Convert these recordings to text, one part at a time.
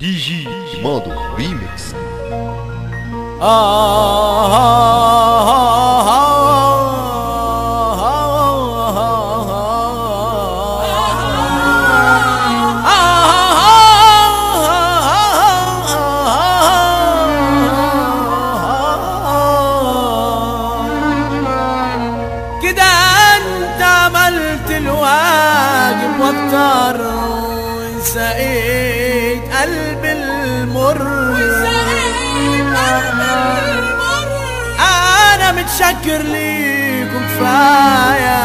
دي جي ماضو ريميكس كده انت عملت الواجب وأكتر قلب المر. أنا متشكر ليكم كفاية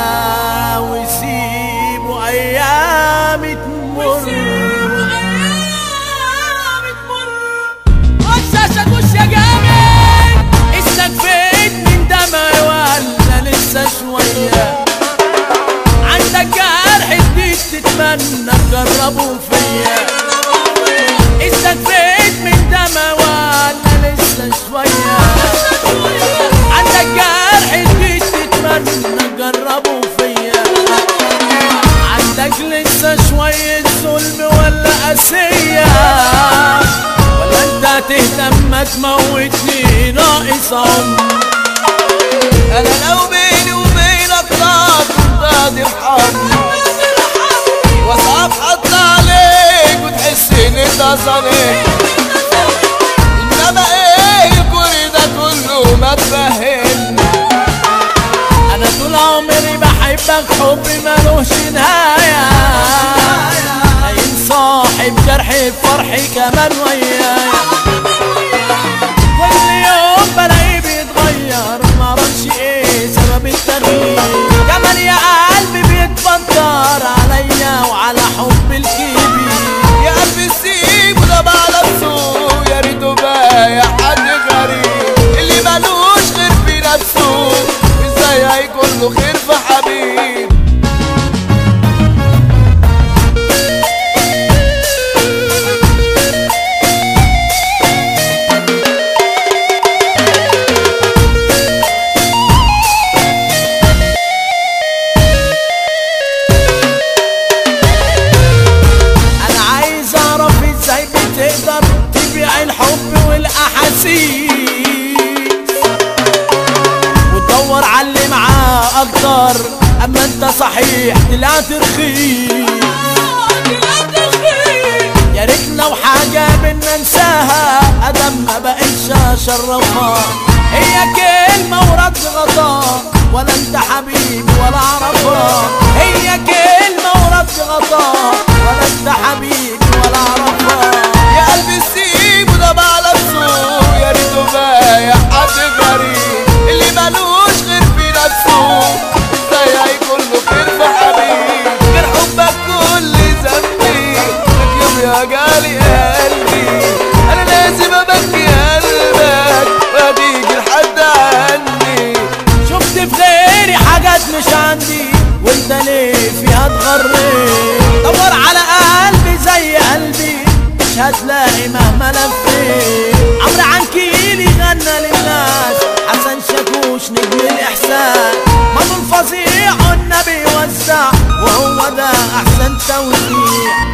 وسيبوا أيامي تمر. شوية. عندك جرح جديد تتمنى. تجربه ما تموتني ناقص عمر أنا لو بيني وبينك طاق راضي ارحمني واصعب حط عليك وتحس ان انت إنما إيه ده كله ما تفهمني أنا طول عمري بحبك حب ملوش نهاية. عين صاحب جرحي بفرحي كمان ويايا أكتر أما أنت صحيح طلعت رخيص يا ريت لو حاجة بينا ننساها آدم ما بقتش اشرفها هي كلمة ورد غطاء. ولا انت حبيبي قلبي. أنا لازم أبكي قلبك وهتيجي لحد عني شفت في غيري حاجات مش عندي وأنت ليه فيها اتغريت دور على قلبي زي قلبي مش هتلاقي مهما لفيت. عمرو عنكيلي غنى للناس حسن شاكوش نجم الاحسان مضمون فظيع النبي وزع وهو ده أحسن توزيع.